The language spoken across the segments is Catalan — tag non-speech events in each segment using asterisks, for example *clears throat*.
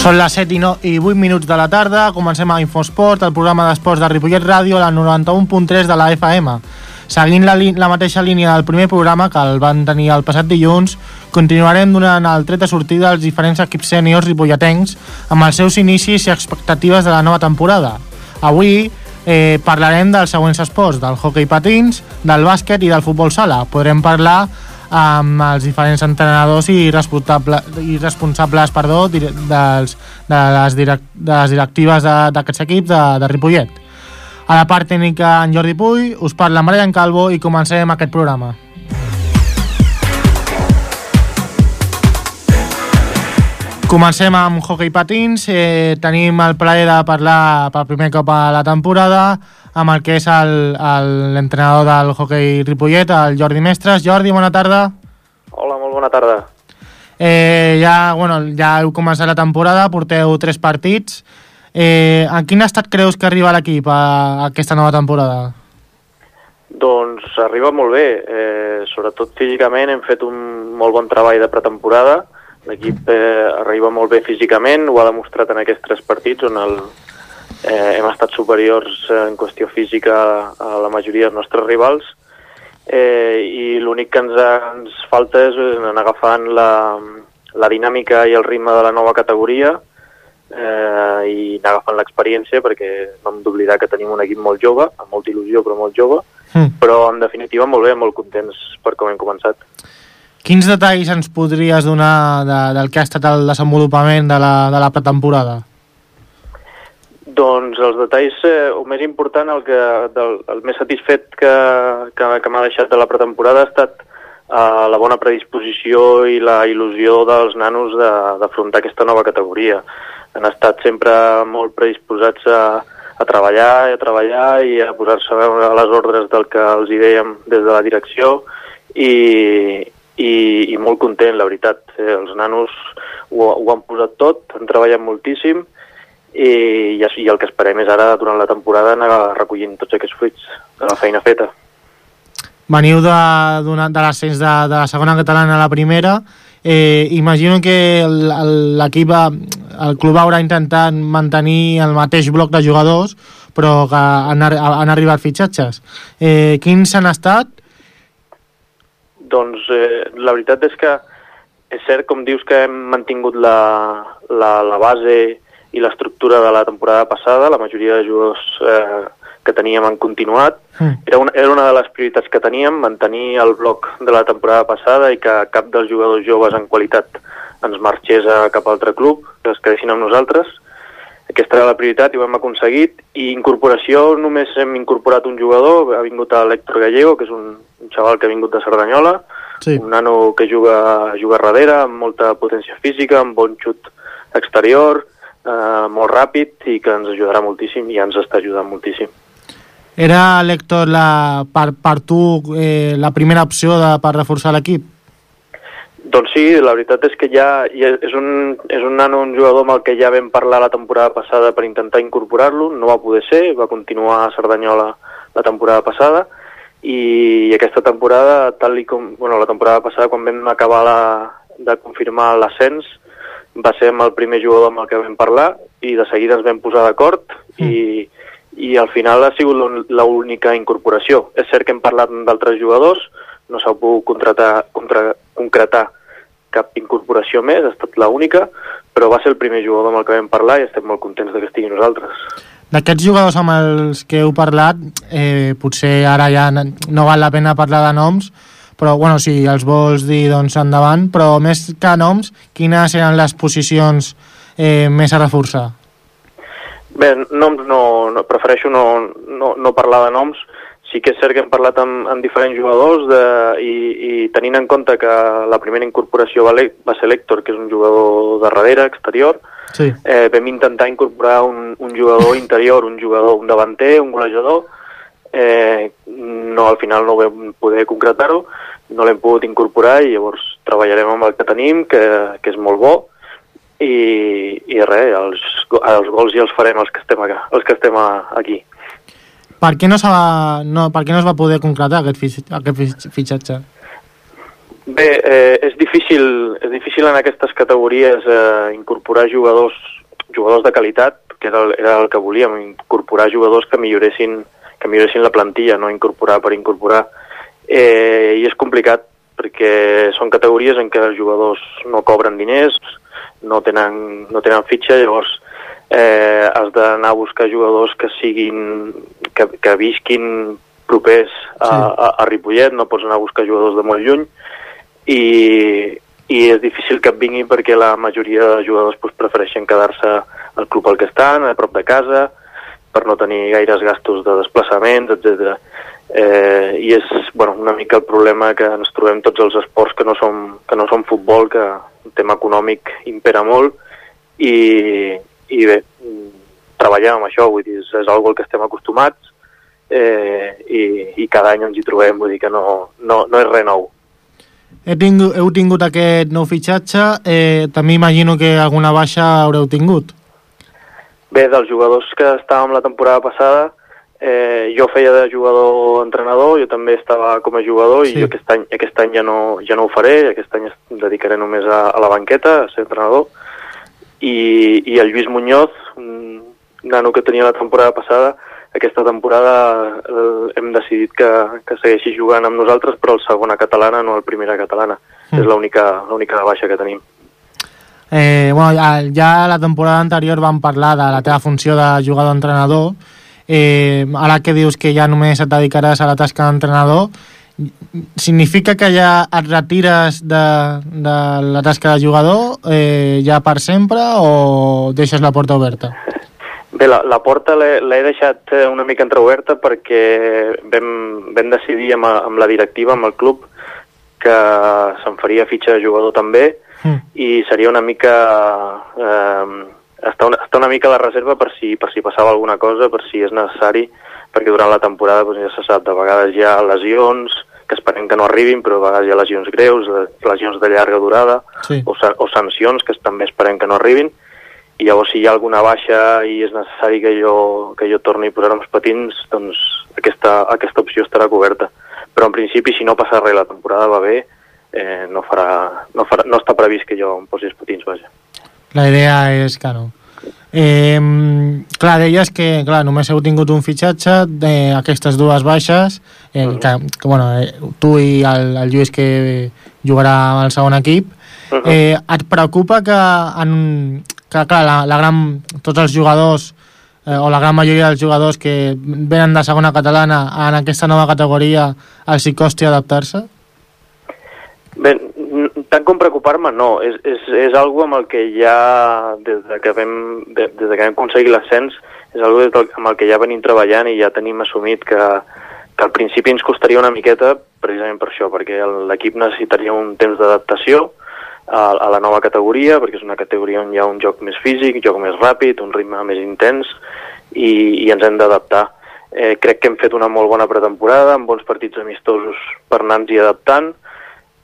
Són les 7 i, no, i 8 minuts de la tarda, comencem a Infosport, el programa d'esports de Ripollet Ràdio, a la 91.3 de la FM. Seguint la, la mateixa línia del primer programa que el van tenir el passat dilluns, continuarem donant el tret de sortida als diferents equips sèniors ripolletens amb els seus inicis i expectatives de la nova temporada. Avui eh, parlarem dels següents esports, del hockey patins, del bàsquet i del futbol sala. Podrem parlar amb els diferents entrenadors i, i responsables perdó, dels, de, les de les directives d'aquests equips de, de Ripollet. A la part tècnica, en Jordi Puy, us parla Marian Calvo i comencem aquest programa. Comencem amb hockey patins. Eh, tenim el plaer de parlar per primer cop a la temporada amb el que és l'entrenador del hockey Ripollet, el Jordi Mestres. Jordi, bona tarda. Hola, molt bona tarda. Eh, ja, bueno, ja heu començat la temporada, porteu tres partits. Eh, en quin estat creus que arriba l'equip a, a aquesta nova temporada? Doncs arriba molt bé, eh, sobretot físicament hem fet un molt bon treball de pretemporada, l'equip eh, arriba molt bé físicament, ho ha demostrat en aquests tres partits on el, eh, hem estat superiors en qüestió física a la majoria dels nostres rivals eh, i l'únic que ens, ens falta és anar agafant la, la dinàmica i el ritme de la nova categoria eh, i anar agafant l'experiència perquè no hem d'oblidar que tenim un equip molt jove, amb molta il·lusió però molt jove, mm. però en definitiva molt bé, molt contents per com hem començat. Quins detalls ens podries donar de, del que ha estat el desenvolupament de la, de la pretemporada? Doncs els detalls, eh, el més important, el, que, del, el més satisfet que, que, que m'ha deixat de la pretemporada ha estat eh, la bona predisposició i la il·lusió dels nanos d'afrontar aquesta nova categoria. Han estat sempre molt predisposats a, a treballar i a treballar i a posar-se a les ordres del que els hi dèiem des de la direcció i, i, i molt content, la veritat. Eh, els nanos ho, ho han posat tot, han treballat moltíssim i, i el que esperem és ara, durant la temporada, anar recollint tots aquests fruits de la feina feta. Veniu de, de l'ascens de, de la segona catalana a la primera. Eh, imagino que l'equip, el club haurà intentat mantenir el mateix bloc de jugadors, però que han, han arribat fitxatges. Eh, quins han estat? Doncs eh, la veritat és que és cert, com dius, que hem mantingut la, la, la base i l'estructura de la temporada passada, la majoria de jugadors eh, que teníem han continuat. Mm. Era, una, era una de les prioritats que teníem, mantenir el bloc de la temporada passada i que cap dels jugadors joves en qualitat ens marxés a cap altre club, que es quedessin amb nosaltres. Aquesta era la prioritat i ho hem aconseguit. I incorporació, només hem incorporat un jugador, ha vingut l'Hector Gallego, que és un, un xaval que ha vingut de Cerdanyola, sí. un nano que juga, juga darrere, amb molta potència física, amb bon xut exterior, eh, molt ràpid i que ens ajudarà moltíssim i ens està ajudant moltíssim. Era, Lector, la, per, per tu eh, la primera opció de, per reforçar l'equip? Doncs sí, la veritat és que ja, ja és, un, és un nano, un jugador amb el que ja vam parlar la temporada passada per intentar incorporar-lo, no va poder ser, va continuar a Cerdanyola la temporada passada, i aquesta temporada, tal i com, bueno, la temporada passada quan vam acabar la, de confirmar l'ascens, va ser amb el primer jugador amb el que vam parlar i de seguida ens vam posar d'acord mm. i, i al final ha sigut l'única incorporació. És cert que hem parlat d'altres jugadors, no s'ha pogut contratar, contra, concretar cap incorporació més, ha estat l'única, però va ser el primer jugador amb el que vam parlar i estem molt contents de que estigui nosaltres. D'aquests jugadors amb els que heu parlat, eh, potser ara ja no val la pena parlar de noms, però bueno, si els vols dir, doncs endavant, però més que noms, quines eren les posicions eh, més a reforçar? Bé, noms no, no prefereixo no, no, no parlar de noms, sí que és cert que hem parlat amb, amb diferents jugadors de, i, i tenint en compte que la primera incorporació va, va ser l'Hèctor, que és un jugador de darrere, exterior, sí. eh, vam intentar incorporar un, un jugador interior, un jugador, un davanter, un golejador, eh, no, al final no vam poder concretar-ho, no l'hem pogut incorporar i llavors treballarem amb el que tenim, que, que és molt bo, i, i res, els, els gols ja els farem els que estem, acá, els que estem aquí. Per què no, va, no, per què no es va poder concretar aquest, aquest fitxatge? Bé, eh, és, difícil, és difícil en aquestes categories eh, incorporar jugadors jugadors de qualitat, que era el, era el que volíem, incorporar jugadors que milloressin, que milloressin la plantilla, no incorporar per incorporar. Eh, I és complicat perquè són categories en què els jugadors no cobren diners, no tenen, no tenen fitxa, llavors eh, has d'anar a buscar jugadors que siguin, que, que visquin propers a, sí. a, a Ripollet, no pots anar a buscar jugadors de molt lluny i, i és difícil que et vinguin perquè la majoria de jugadors pues, prefereixen quedar-se al club al que estan, a prop de casa, per no tenir gaires gastos de desplaçaments, etc. Eh, I és bueno, una mica el problema que ens trobem tots els esports que no són, que no són futbol, que el tema econòmic impera molt, i, i bé, treballem amb això, vull dir, és, és algo al que estem acostumats, eh, i, i cada any ens hi trobem, vull dir que no, no, no és res nou. He tingut, heu tingut aquest nou fitxatge, eh, també imagino que alguna baixa haureu tingut. Bé, dels jugadors que estàvem la temporada passada, eh, jo feia de jugador-entrenador, jo també estava com a jugador sí. i aquest any, aquest any ja, no, ja no ho faré, aquest any dedicaré només a, a la banqueta, a ser entrenador, i, i el Lluís Muñoz, un nano que tenia la temporada passada, aquesta temporada eh, hem decidit que, que segueixi jugant amb nosaltres, però el segona catalana, no el primera catalana. Mm. És l'única baixa que tenim. Eh, bueno, ja, la temporada anterior vam parlar de la teva funció de jugador-entrenador. Eh, ara que dius que ja només et dedicaràs a la tasca d'entrenador, significa que ja et retires de, de la tasca de jugador eh, ja per sempre o deixes la porta oberta? Bé, la, la porta l'he deixat eh, una mica entreoberta perquè vam, vam decidir amb, amb la directiva, amb el club, que se'n faria fitxa de jugador també mm. i seria una mica... Eh, estar, una, estar una mica a la reserva per si, per si passava alguna cosa, per si és necessari, perquè durant la temporada doncs, ja se sap, de vegades hi ha lesions, que esperem que no arribin, però a vegades hi ha lesions greus, lesions de llarga durada, sí. o, o sancions que també esperem que no arribin, i llavors si hi ha alguna baixa i és necessari que jo, que jo torni a posar els patins, doncs aquesta, aquesta opció estarà coberta. Però en principi, si no passa res, la temporada va bé, eh, no, farà, no, farà, no està previst que jo em posi els patins, vaja. La idea és que no. Eh, clar, deies que clar, només heu tingut un fitxatge d'aquestes dues baixes eh, uh -huh. que, que bueno, eh, tu i el, el Lluís que jugarà al segon equip uh -huh. eh, et preocupa que, en, que clar, la, la gran, tots els jugadors eh, o la gran majoria dels jugadors que venen de segona catalana en aquesta nova categoria els hi costi adaptar-se? Bé, tant com preocupar-me, no. És, és, és algo amb el que ja, des de que vam, des de que vam aconseguir l'ascens, és algo amb el que ja venim treballant i ja tenim assumit que, que al principi ens costaria una miqueta precisament per això, perquè l'equip necessitaria un temps d'adaptació a, a la nova categoria, perquè és una categoria on hi ha un joc més físic, un joc més ràpid, un ritme més intens, i, i ens hem d'adaptar. Eh, crec que hem fet una molt bona pretemporada, amb bons partits amistosos per anar-nos-hi adaptant,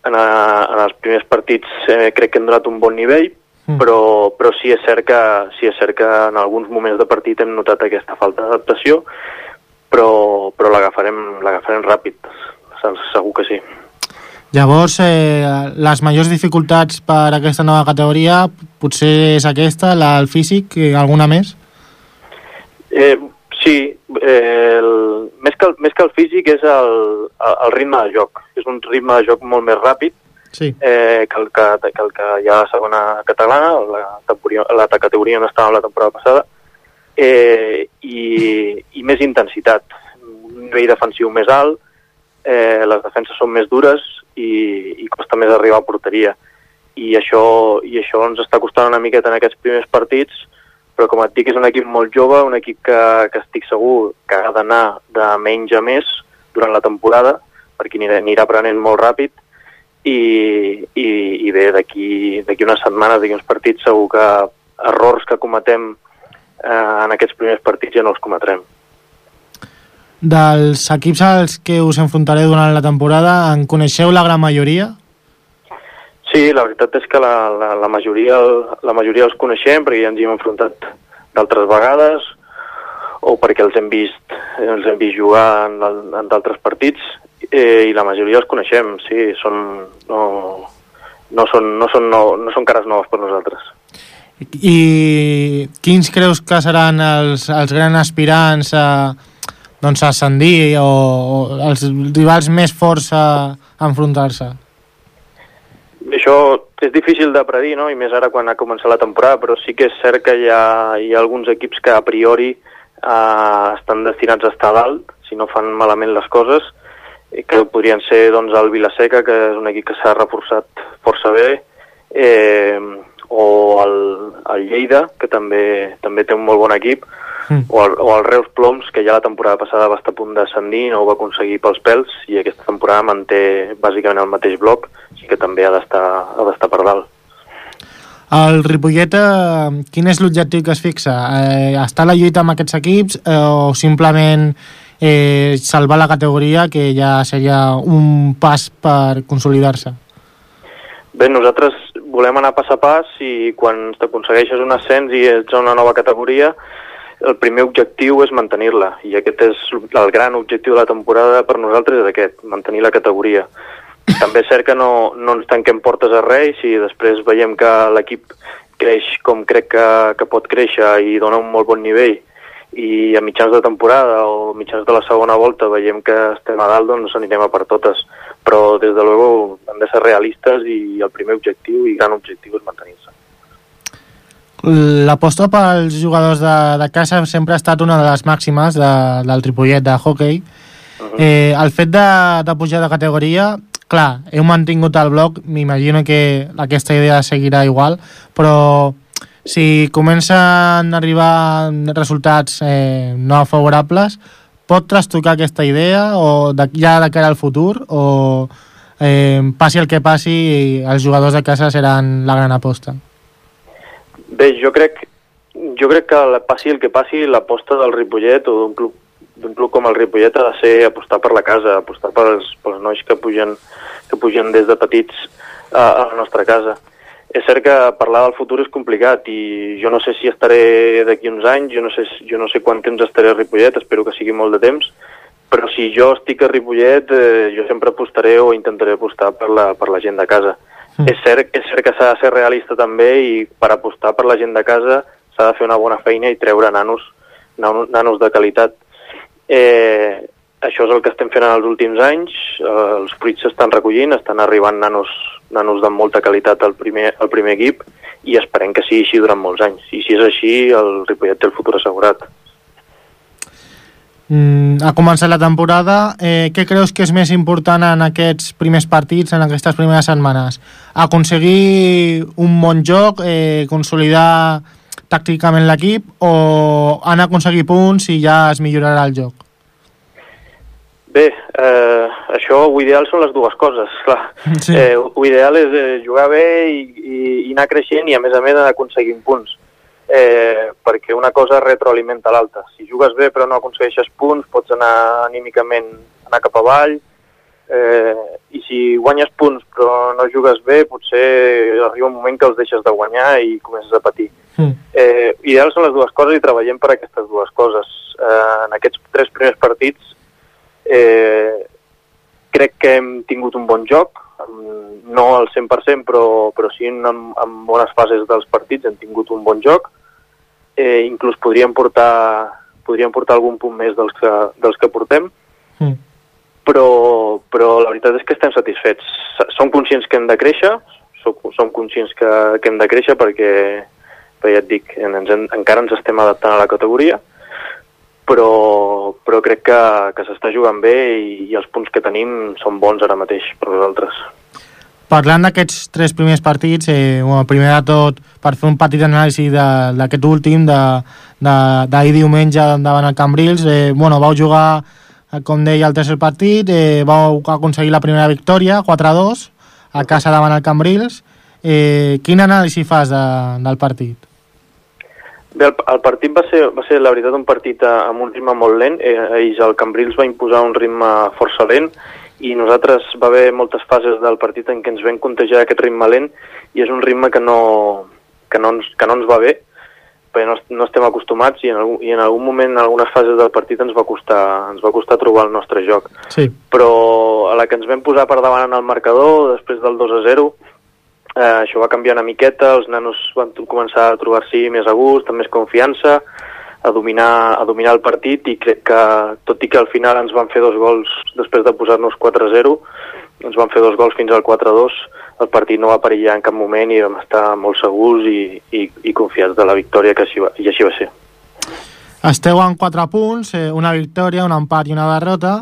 en, a, en els primers partits eh, crec que hem donat un bon nivell, mm. però, però sí, és cert que, sí és cert que en alguns moments de partit hem notat aquesta falta d'adaptació, però, però l'agafarem ràpid, segur que sí. Llavors, eh, les majors dificultats per a aquesta nova categoria potser és aquesta, la del físic, i alguna més? Eh, sí, eh, el, més, que el, més que el físic és el, el ritme de joc és un ritme de joc molt més ràpid sí. eh, que, el que, que el que hi ha a la segona catalana, la, categoria, la categoria on estàvem la temporada passada, eh, i, i més intensitat, un nivell defensiu més alt, eh, les defenses són més dures i, i costa més arribar a porteria. I això, I això ens està costant una miqueta en aquests primers partits, però com et dic, és un equip molt jove, un equip que, que estic segur que ha d'anar de menys a més durant la temporada, perquè anirà, anirà aprenent molt ràpid i, i, i bé, d'aquí unes setmanes, d'aquí uns partits, segur que errors que cometem eh, en aquests primers partits ja no els cometrem. Dels equips als que us enfrontareu durant la temporada, en coneixeu la gran majoria? Sí, la veritat és que la, la, la, majoria, la majoria els coneixem perquè ja ens hi hem enfrontat d'altres vegades o perquè els hem vist, els hem vist jugar en, en d'altres partits eh, i la majoria els coneixem, sí, són, no, no, són, no, són, no, no són cares noves per nosaltres. I quins creus que seran els, els grans aspirants a, doncs, a ascendir o, o els rivals més forts a, a enfrontar-se? Això és difícil de predir, no? i més ara quan ha començat la temporada, però sí que és cert que hi ha, hi ha alguns equips que a priori eh, estan destinats a estar dalt, si no fan malament les coses, i que podrien ser doncs, el Vilaseca, que és un equip que s'ha reforçat força bé, eh, o el, el Lleida, que també, també té un molt bon equip, mm. o, el, o el Reus Ploms, que ja la temporada passada va estar a punt d'ascendir, no ho va aconseguir pels pèls, i aquesta temporada manté bàsicament el mateix bloc, que també ha d'estar per dalt. El Ripollet, eh, quin és l'objectiu que es fixa? Eh, està a la lluita amb aquests equips eh, o simplement eh, salvar la categoria, que ja seria un pas per consolidar-se? Bé, nosaltres volem anar pas a pas i quan t'aconsegueixes un ascens i ets a una nova categoria, el primer objectiu és mantenir-la i aquest és el gran objectiu de la temporada per nosaltres és aquest, mantenir la categoria. També és cert que no, no ens tanquem portes a res i després veiem que l'equip creix com crec que, que pot créixer i dona un molt bon nivell i a mitjans de temporada o mitjans de la segona volta veiem que estem a dalt, doncs anirem a per totes. Però, des de luego, hem de ser realistes i el primer objectiu i gran objectiu és mantenir-se. L'aposta pels jugadors de, de casa sempre ha estat una de les màximes de, del Tripollet de hockey. Uh -huh. eh, el fet de, de pujar de categoria, clar, heu mantingut el bloc, m'imagino que aquesta idea seguirà igual, però si comencen a arribar resultats eh, no favorables, pot trastocar aquesta idea o de, ja de cara al futur o eh, passi el que passi els jugadors de casa seran la gran aposta? Bé, jo crec, jo crec que passi el que passi l'aposta del Ripollet o d'un club, club com el Ripollet ha de ser apostar per la casa, apostar pels, pels nois que pugen, que pugen des de petits a, a la nostra casa és cert que parlar del futur és complicat i jo no sé si estaré d'aquí uns anys, jo no, sé, jo no sé quant temps estaré a Ripollet, espero que sigui molt de temps, però si jo estic a Ripollet, eh, jo sempre apostaré o intentaré apostar per la, per la gent de casa. Mm. És, cert, és cert que s'ha de ser realista també i per apostar per la gent de casa s'ha de fer una bona feina i treure nanos, nanos de qualitat. Eh, això és el que estem fent en els últims anys, eh, els fruits s'estan recollint, estan arribant nanos, nanos de molta qualitat al primer, al primer equip i esperem que sigui així durant molts anys. I si és així, el Ripollet té el futur assegurat. Mm, ha començat la temporada. Eh, què creus que és més important en aquests primers partits, en aquestes primeres setmanes? Aconseguir un bon joc, eh, consolidar tàcticament l'equip o han aconseguir punts i ja es millorarà el joc? Bé, eh, això, ho ideal són les dues coses, clar. Sí. Eh, ho ideal és eh, jugar bé i, i, i anar creixent i, a més a més, anar aconseguint punts. Eh, perquè una cosa retroalimenta l'altra. Si jugues bé però no aconsegueixes punts, pots anar anímicament anar cap avall, eh, i si guanyes punts però no jugues bé, potser arriba un moment que els deixes de guanyar i comences a patir. Mm. Eh, ideal són les dues coses i treballem per aquestes dues coses. Eh, en aquests tres primers partits Eh, crec que hem tingut un bon joc, no al 100%, però, però sí en, en bones fases dels partits hem tingut un bon joc. Eh, inclús podríem portar, podríem portar algun punt més dels que, dels que portem, mm. però, però la veritat és que estem satisfets. Som conscients que hem de créixer, som, som conscients que, que hem de créixer perquè, perquè ja et dic, ens, encara ens estem adaptant a la categoria, però crec que, que s'està jugant bé i, i els punts que tenim són bons ara mateix per nosaltres. Parlant d'aquests tres primers partits, eh, bueno, primer de tot, per fer un petit anàlisi d'aquest últim, d'ahir diumenge davant el Cambrils, eh, bueno, vau jugar, eh, com deia, el tercer partit, eh, vau aconseguir la primera victòria, 4-2, a casa davant el Cambrils. Eh, quin anàlisi fas de, del partit? Bé, el, el partit va ser, va ser, la veritat, un partit a, amb un ritme molt lent. Eh, ells, el Cambrils, va imposar un ritme força lent i nosaltres va haver moltes fases del partit en què ens vam contagiar aquest ritme lent i és un ritme que no, que no, ens, que no ens va bé perquè no, no estem acostumats i en, algun, i en algun moment, en algunes fases del partit, ens va costar, ens va costar trobar el nostre joc. Sí. Però a la que ens vam posar per davant en el marcador, després del 2 a 0, eh, això va canviar una miqueta, els nanos van començar a trobar-s'hi més a gust, amb més confiança, a dominar, a dominar el partit i crec que, tot i que al final ens van fer dos gols després de posar-nos 4-0, ens van fer dos gols fins al 4-2, el partit no va perillar en cap moment i vam estar molt segurs i, i, i confiats de la victòria que així va, i així va ser. Esteu en 4 punts, eh, una victòria, un empat i una derrota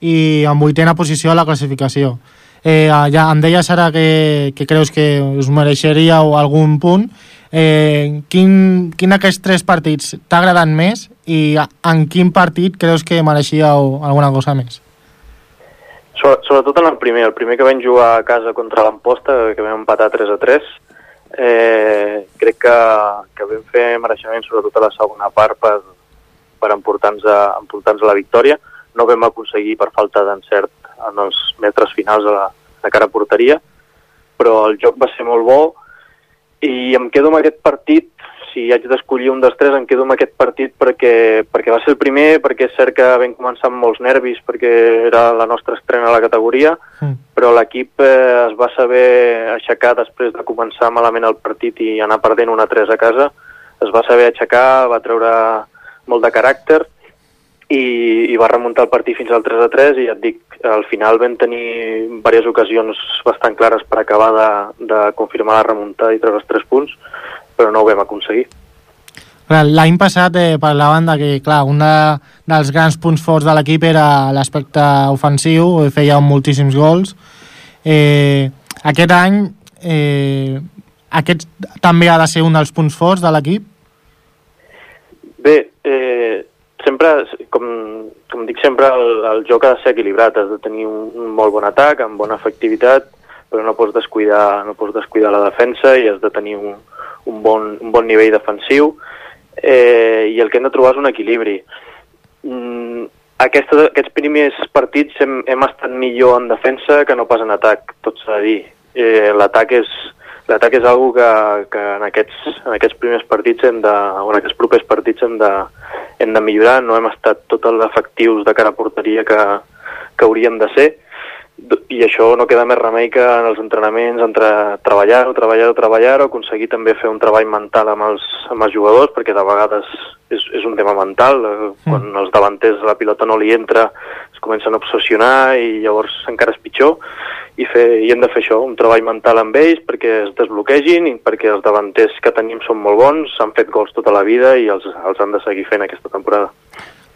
i en vuitena posició a la classificació. Eh, ja em deies ara que, que creus que us mereixeríeu algun punt. Eh, quin, quin d'aquests tres partits t'ha agradat més i en quin partit creus que mereixíeu alguna cosa més? Sobretot en el primer, el primer que vam jugar a casa contra l'Amposta, que vam empatar 3 a 3, eh, crec que, que vam fer mereixement sobretot a la segona part per, per emportar-nos a, emportar a la victòria. No vam aconseguir per falta d'encert en els metres finals de la, de cara a porteria, però el joc va ser molt bo i em quedo amb aquest partit si haig d'escollir un dels tres em quedo amb aquest partit perquè, perquè va ser el primer, perquè és cert que vam començar amb molts nervis perquè era la nostra estrena a la categoria, mm. però l'equip eh, es va saber aixecar després de començar malament el partit i anar perdent una 3 a casa, es va saber aixecar, va treure molt de caràcter i, i va remuntar el partit fins al 3 a 3 i ja et dic, al final vam tenir diverses ocasions bastant clares per acabar de, de confirmar la remuntada i treure els 3 punts, però no ho vam aconseguir. L'any passat eh, parlaven de que, clar, un de, dels grans punts forts de l'equip era l'aspecte ofensiu, feia moltíssims gols. Eh, aquest any, eh, aquest també ha de ser un dels punts forts de l'equip? Bé, eh, sempre, com, com dic sempre, el, el joc ha de ser equilibrat, has de tenir un, un molt bon atac, amb bona efectivitat, però no pots descuidar, no pots descuidar la defensa i has de tenir un, un bon, un bon nivell defensiu eh, i el que hem de trobar és un equilibri. Mm, aquestes, aquests primers partits hem, hem estat millor en defensa que no pas en atac, tot s'ha de dir. Eh, L'atac és, l'atac és algo que, que en, aquests, en aquests primers partits hem de, o en aquests propers partits hem de, hem de millorar, no hem estat tots els efectius de cara a porteria que, que hauríem de ser, i això no queda més remei que en els entrenaments entre treballar-ho, treballar-ho, treballar-ho, aconseguir també fer un treball mental amb els, amb els jugadors, perquè de vegades és, és un tema mental, eh, mm. quan els davanters la pilota no li entra es comencen a obsessionar i llavors encara és pitjor, i, fer, i hem de fer això, un treball mental amb ells perquè es desbloquegin i perquè els davanters que tenim són molt bons, s'han fet gols tota la vida i els, els han de seguir fent aquesta temporada.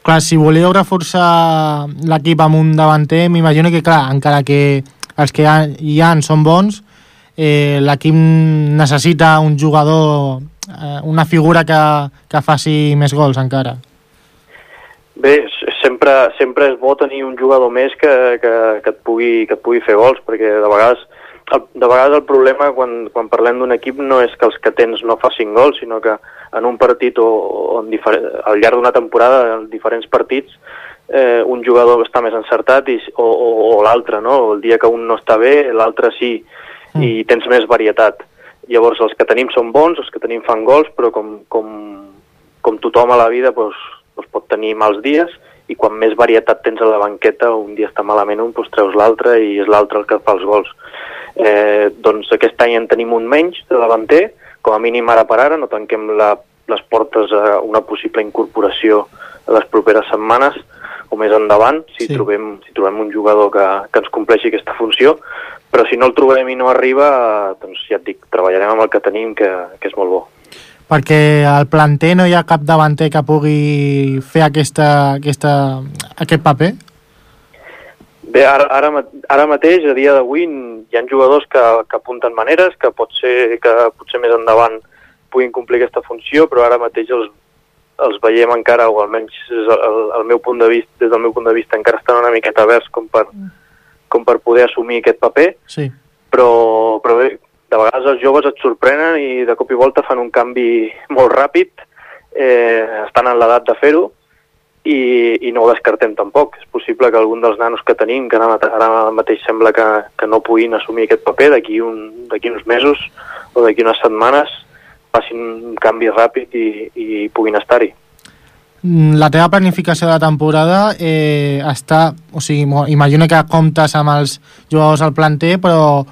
Clar, si voleu reforçar l'equip amb un davanter, m'imagino que, clar, encara que els que hi ha són bons, eh, l'equip necessita un jugador, eh, una figura que, que faci més gols encara. Bé, sempre, sempre és bo tenir un jugador més que, que, que, et, pugui, que et pugui fer gols, perquè de vegades el, de vegades el problema quan, quan parlem d'un equip no és que els que tens no facin gols, sinó que en un partit o, o en al llarg d'una temporada, en diferents partits, eh, un jugador està més encertat i, o, o, o l'altre, no? El dia que un no està bé, l'altre sí, mm. i tens més varietat. Llavors, els que tenim són bons, els que tenim fan gols, però com, com, com tothom a la vida doncs, doncs pot tenir mals dies, i quan més varietat tens a la banqueta, un dia està malament un, doncs treus l'altre i és l'altre el que fa els gols. Eh, doncs aquest any en tenim un menys de davanter, com a mínim ara per ara, no tanquem la, les portes a una possible incorporació a les properes setmanes o més endavant, si, sí. trobem, si trobem un jugador que, que ens compleixi aquesta funció, però si no el trobem i no arriba, doncs ja et dic, treballarem amb el que tenim, que, que és molt bo. Perquè al planter no hi ha cap davanter que pugui fer aquesta, aquesta, aquest paper? Bé, ara, ara, ara mateix, a dia d'avui, hi ha jugadors que, que apunten maneres, que pot ser que potser més endavant puguin complir aquesta funció, però ara mateix els, els veiem encara, o almenys el, el, el meu punt de vista, des del meu punt de vista encara estan una miqueta verds com per, com per poder assumir aquest paper, sí. però, però bé, de vegades els joves et sorprenen i de cop i volta fan un canvi molt ràpid, eh, estan en l'edat de fer-ho, i, i no ho descartem tampoc. És possible que algun dels nanos que tenim, que ara, ara mateix sembla que, que no puguin assumir aquest paper d'aquí un, uns mesos o d'aquí unes setmanes, facin un canvi ràpid i, i puguin estar-hi. Mm, la teva planificació de la temporada eh, està... O sigui, imagino que comptes amb els jugadors al planter, però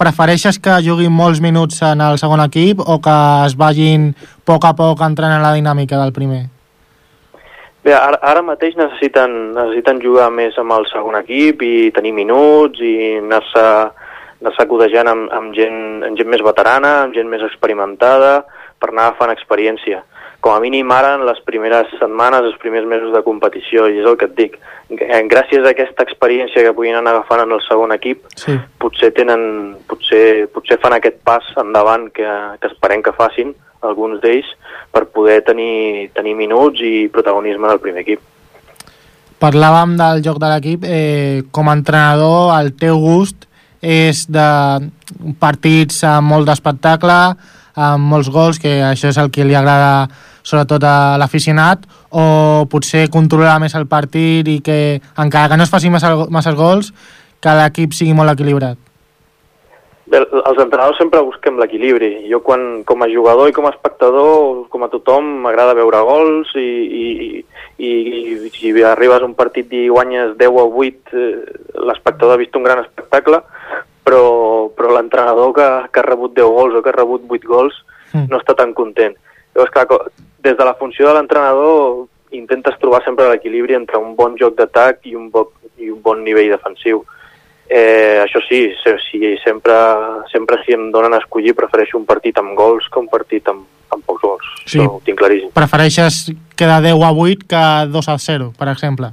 prefereixes que juguin molts minuts en el segon equip o que es vagin a poc a poc entrant en la dinàmica del primer? Bé, ara, ara mateix necessiten, necessiten jugar més amb el segon equip i tenir minuts i anar-se anar codejant amb, amb, gent, amb gent més veterana, amb gent més experimentada, per anar agafant experiència. Com a mínim ara, en les primeres setmanes, els primers mesos de competició, i és el que et dic, gràcies a aquesta experiència que puguin anar agafant en el segon equip, sí. potser, tenen, potser, potser fan aquest pas endavant que, que esperem que facin, alguns d'ells, per poder tenir, tenir minuts i protagonisme en el primer equip. Parlàvem del joc de l'equip. Eh, com a entrenador, el teu gust és de partits amb molt d'espectacle, amb molts gols, que això és el que li agrada sobretot a l'aficionat, o potser controlar més el partit i que, encara que no es faci massa, massa gols, que l'equip sigui molt equilibrat? Bé, els entrenadors sempre busquem l'equilibri. Jo quan, com a jugador i com a espectador, com a tothom, m'agrada veure gols i, i, i, i si arribes a un partit i guanyes 10 o 8, eh, l'espectador ha vist un gran espectacle, però, però l'entrenador que, que ha rebut 10 gols o que ha rebut 8 gols mm. no està tan content. Llavors, clar, des de la funció de l'entrenador intentes trobar sempre l'equilibri entre un bon joc d'atac i, un bo, i un bon nivell defensiu. Eh, això sí, sí sempre, sempre si em donen a escollir prefereixo un partit amb gols que un partit amb, amb pocs gols. Sí. Això ho tinc claríssim. Prefereixes quedar 10 a 8 que 2 a 0, per exemple?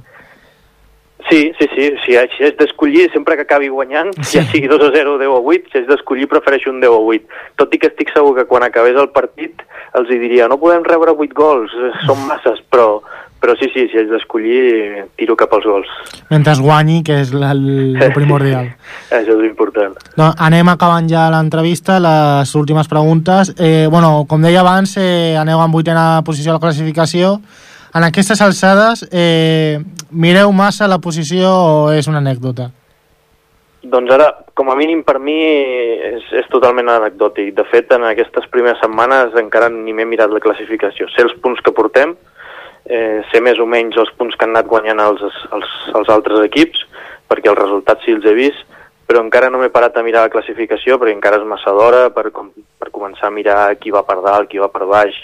Sí, sí, sí. Si, si haig d'escollir, sempre que acabi guanyant, sí. ja sigui 2 a 0 o 10 a 8, si haig d'escollir prefereixo un 10 a 8. Tot i que estic segur que quan acabés el partit els hi diria no podem rebre 8 gols, eh, són masses, però, però sí, sí, si haig d'escollir, tiro cap als gols. Mentre guanyi, que és el, el *laughs* primordial. Això és important. Doncs anem acabant ja l'entrevista, les últimes preguntes. Eh, bueno, com deia abans, eh, aneu en vuitena posició a la classificació. En aquestes alçades, eh, mireu massa la posició o és una anècdota? Doncs ara, com a mínim per mi, és, és totalment anecdòtic. De fet, en aquestes primeres setmanes encara ni m'he mirat la classificació. Sé els punts que portem, eh, ser més o menys els punts que han anat guanyant els, els, els altres equips, perquè els resultats sí els he vist, però encara no m'he parat a mirar la classificació perquè encara és massa d'hora per, com, per començar a mirar qui va per dalt, qui va per baix.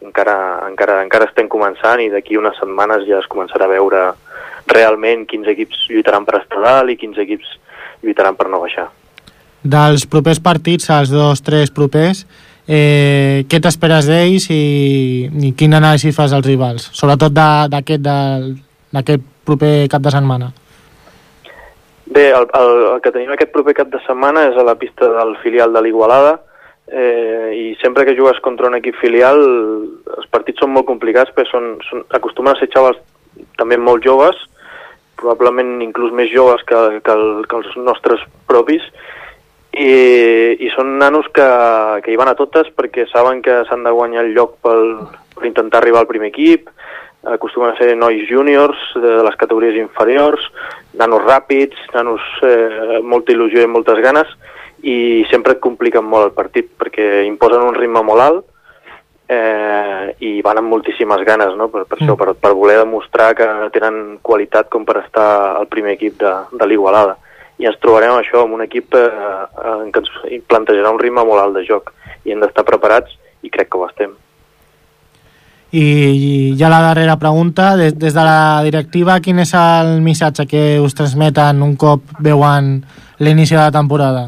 Encara, encara, encara estem començant i d'aquí unes setmanes ja es començarà a veure realment quins equips lluitaran per estar dalt i quins equips lluitaran per no baixar. Dels propers partits, els dos, tres propers, Eh, què t'esperes d'ells i, i quin anàlisi fas als rivals? Sobretot d'aquest proper cap de setmana. Bé, el, el, el que tenim aquest proper cap de setmana és a la pista del filial de l'Igualada eh, i sempre que jugues contra un equip filial els partits són molt complicats perquè són, són, acostumen a ser xavals també molt joves, probablement inclús més joves que, que, el, que els nostres propis i, i són nanos que, que hi van a totes perquè saben que s'han de guanyar el lloc pel, per intentar arribar al primer equip, acostumen a ser nois júniors de les categories inferiors, nanos ràpids, nanos eh, molta il·lusió i moltes ganes, i sempre et compliquen molt el partit perquè imposen un ritme molt alt eh, i van amb moltíssimes ganes no? per, per, mm. això, per, per voler demostrar que tenen qualitat com per estar al primer equip de, de l'Igualada i ens trobarem això amb un equip eh, en què ens plantejarà un ritme molt alt de joc i hem d'estar preparats i crec que ho estem. I ja la darrera pregunta, des, des de la directiva, quin és el missatge que us transmeten un cop veuen l'inici de la temporada?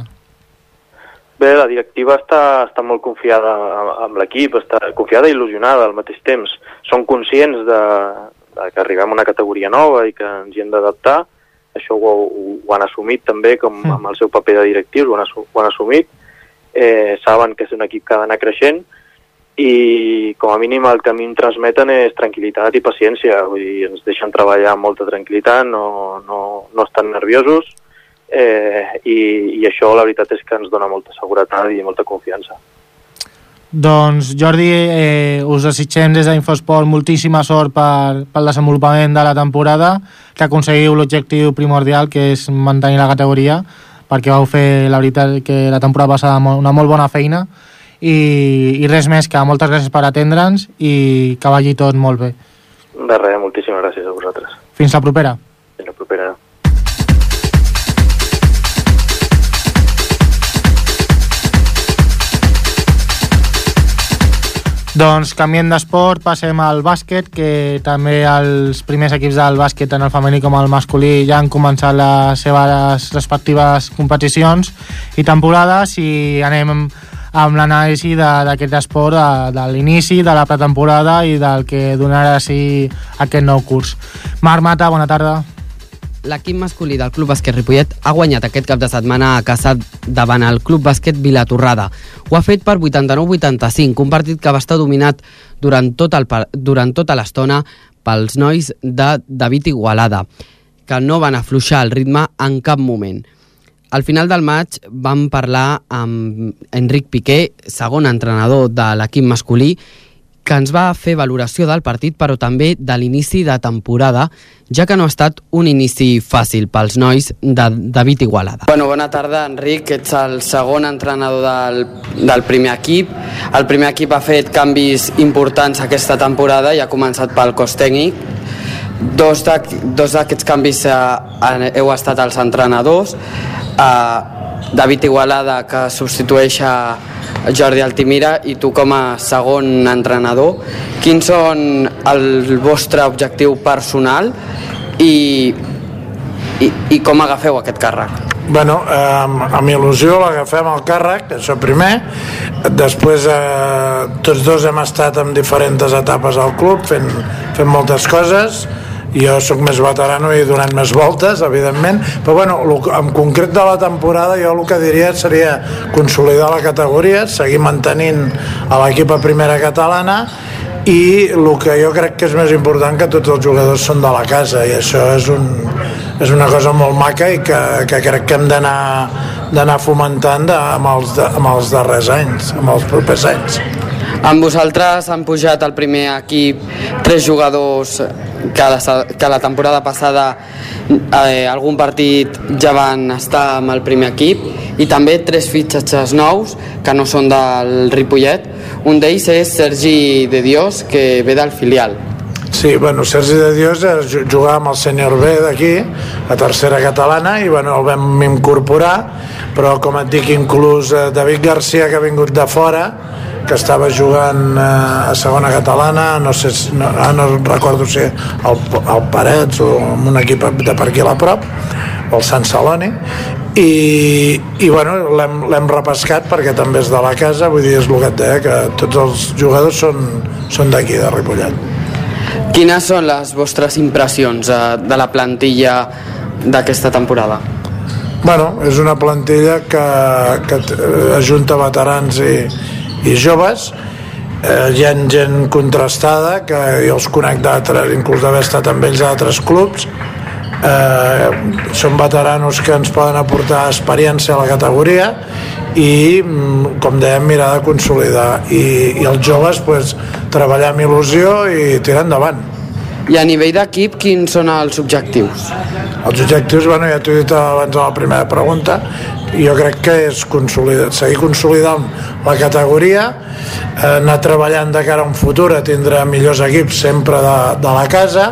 Bé, la directiva està, està molt confiada amb l'equip, està confiada i il·lusionada al mateix temps. Són conscients de, de que arribem a una categoria nova i que ens hi hem d'adaptar, això ho, ho han assumit també com mm. amb el seu paper de directius, ho han, ho han assumit, eh, saben que és un equip que ha d'anar creixent i com a mínim el que a mi em transmeten és tranquil·litat i paciència, vull dir, ens deixen treballar amb molta tranquil·litat, no, no, no estan nerviosos eh, i, i això la veritat és que ens dona molta seguretat i molta confiança. Doncs Jordi, eh, us desitgem des d'Infosport moltíssima sort per, pel desenvolupament de la temporada, que aconseguiu l'objectiu primordial, que és mantenir la categoria, perquè vau fer, la veritat, que la temporada passada una molt bona feina, i, i res més que moltes gràcies per atendre'ns i que vagi tot molt bé. De res, moltíssimes gràcies a vosaltres. Fins la propera. Fins la propera. Doncs canviem d'esport, passem al bàsquet, que també els primers equips del bàsquet, tant el femení com el masculí, ja han començat les seves respectives competicions i temporades i anem amb l'anàlisi d'aquest esport, de, de l'inici, de la pretemporada i del que donarà sí aquest nou curs. Marc Mata, bona tarda l'equip masculí del Club Bàsquet Ripollet ha guanyat aquest cap de setmana a casa davant el Club Bàsquet Vilatorrada. Ho ha fet per 89-85, un partit que va estar dominat durant, tot el, durant tota l'estona pels nois de David Igualada, que no van afluixar el ritme en cap moment. Al final del maig vam parlar amb Enric Piqué, segon entrenador de l'equip masculí, que ens va fer valoració del partit, però també de l'inici de temporada, ja que no ha estat un inici fàcil pels nois de David Igualada. Bueno, bona tarda, Enric. Ets el segon entrenador del, del primer equip. El primer equip ha fet canvis importants aquesta temporada i ha començat pel cos tècnic. Dos d'aquests canvis eh, heu estat els entrenadors. Eh, David Igualada, que substitueix a Jordi Altimira i tu com a segon entrenador, quins són el vostre objectiu personal i, i, i com agafeu aquest càrrec? Bueno, eh, amb il·lusió l'agafem al càrrec, això primer. Després eh, tots dos hem estat en diferents etapes al club fent, fent moltes coses jo sóc més veterano i donant més voltes, evidentment, però bueno, en concret de la temporada jo el que diria seria consolidar la categoria, seguir mantenint a l'equip a primera catalana i el que jo crec que és més important que tots els jugadors són de la casa i això és, un, és una cosa molt maca i que, que crec que hem d'anar fomentant de, amb, els de, amb els darrers anys, amb els propers anys. Amb vosaltres han pujat al primer equip tres jugadors que la, que la temporada passada eh, algun partit ja van estar amb el primer equip i també tres fitxatges nous que no són del Ripollet. Un d'ells és Sergi de Dios, que ve del filial. Sí, bueno, Sergi de Dios jugava amb el sènior B d'aquí, a tercera catalana, i bueno, el vam incorporar, però com et dic, inclús eh, David Garcia, que ha vingut de fora, que estava jugant eh, a segona catalana no sé, no, no recordo si al, al Parets o en un equip de per aquí a la prop o el Sant Celoni i, i bueno, l'hem repescat perquè també és de la casa vull dir, és el que et deia, que tots els jugadors són, són d'aquí, de Ripollet Quines són les vostres impressions eh, de la plantilla d'aquesta temporada? Bueno, és una plantilla que, que ajunta veterans i, i joves eh, ha gent contrastada que jo els conec d'altres inclús d'haver estat amb ells a altres clubs. Eh, són veteranos que ens poden aportar experiència a la categoria i mm, com dèiem mirar de consolidar i, i els joves pues, treballar amb il·lusió i tirar endavant. I a nivell d'equip, quins són els objectius? Els objectius, bueno, ja t'ho he dit abans a la primera pregunta, jo crec que és consolidar, seguir consolidant la categoria, eh, anar treballant de cara a un futur a tindre millors equips sempre de, de la casa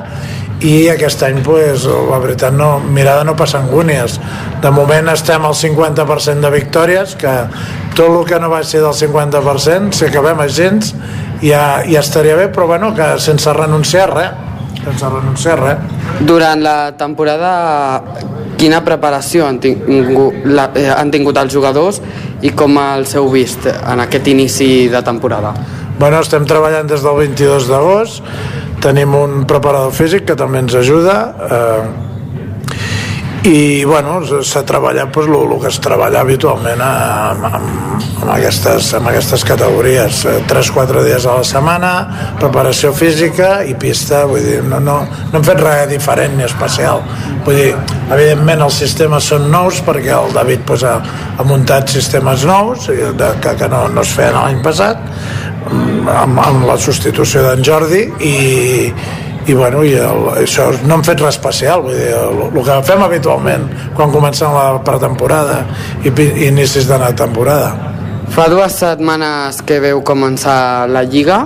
i aquest any pues, la veritat no, mirar de no passar angúnies de moment estem al 50% de victòries que tot el que no va ser del 50% si acabem a gens ja, ja estaria bé però bueno, que sense renunciar res sense renunciar res. Durant la temporada, quina preparació han tingut, la, eh, han tingut els jugadors i com els heu vist en aquest inici de temporada? Bueno, estem treballant des del 22 d'agost, tenim un preparador físic que també ens ajuda, eh, i bueno, s'ha treballat pues, el, el que es treballa habitualment amb, amb, amb, aquestes, amb aquestes categories 3-4 dies a la setmana preparació física i pista vull dir, no, no, no hem fet res diferent ni especial. Vull dir, evidentment els sistemes són nous perquè el David pues, ha, ha muntat sistemes nous que, que no, no es feien l'any passat amb, amb la substitució d'en Jordi i, i bueno, i el, això no hem fet res especial vull dir, el, el que fem habitualment quan comencem la pretemporada i, i inicis de la temporada Fa dues setmanes que veu començar la Lliga,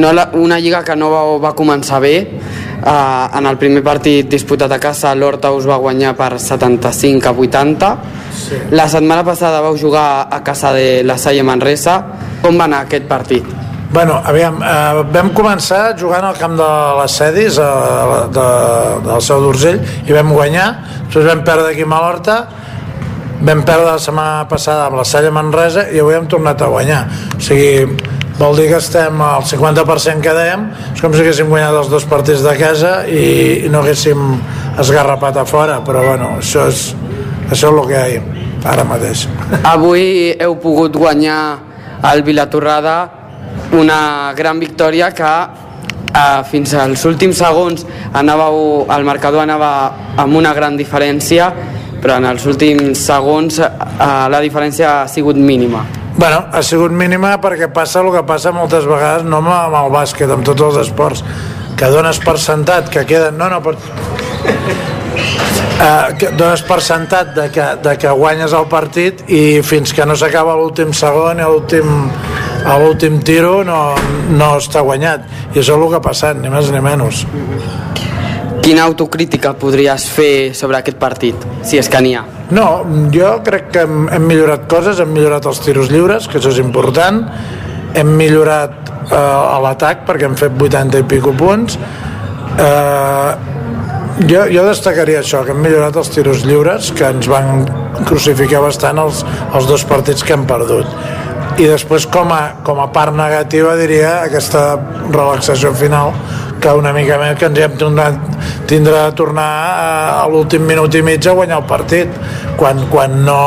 no la, una Lliga que no va, va començar bé. Uh, en el primer partit disputat a casa, l'Horta us va guanyar per 75 a 80. Sí. La setmana passada vau jugar a casa de la Salle Manresa. Com va anar aquest partit? Bueno, aviam, eh, vam començar jugant al camp de les Cedis a, de, del Seu d'Urgell i vam guanyar, després vam perdre aquí a Malorta vam perdre la setmana passada amb la Salla Manresa i avui hem tornat a guanyar. O sigui, vol dir que estem al 50% que dèiem és com si haguéssim guanyat els dos partits de casa i, i no haguéssim esgarrapat a fora però bueno, això és, això és el que hi ha ara mateix. Avui heu pogut guanyar el Vilatorrada una gran victòria que eh, fins als últims segons anàveu, el marcador anava amb una gran diferència però en els últims segons eh, la diferència ha sigut mínima. Bueno, ha sigut mínima perquè passa el que passa moltes vegades no amb el bàsquet, amb tots els esports que dones per sentat que queden no, no, per... Uh, que dones per sentat de que, de que guanyes el partit i fins que no s'acaba l'últim segon i l'últim a l'últim tiro no, no està guanyat. I això és el que ha passat, ni més ni menys. Quina autocrítica podries fer sobre aquest partit, si és que n'hi ha? No, jo crec que hem, hem millorat coses, hem millorat els tiros lliures, que això és important, hem millorat eh, a l'atac perquè hem fet 80 i pico punts, eh, jo, jo destacaria això, que hem millorat els tiros lliures, que ens van crucificar bastant els, els dos partits que hem perdut i després com a, com a part negativa diria aquesta relaxació final que una mica més que ens hem tornat, tindrà de tornar a, a l'últim minut i mig a guanyar el partit quan, quan no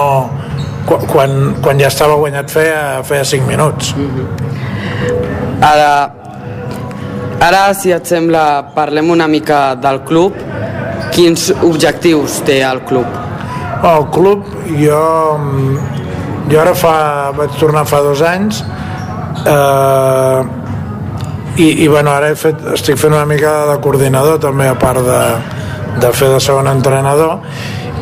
quan, quan ja estava guanyat feia, feia 5 minuts ara ara si et sembla parlem una mica del club quins objectius té el club? El club jo jo ara fa, vaig tornar fa dos anys eh, i, i bueno, ara he fet, estic fent una mica de coordinador també a part de, de fer de segon entrenador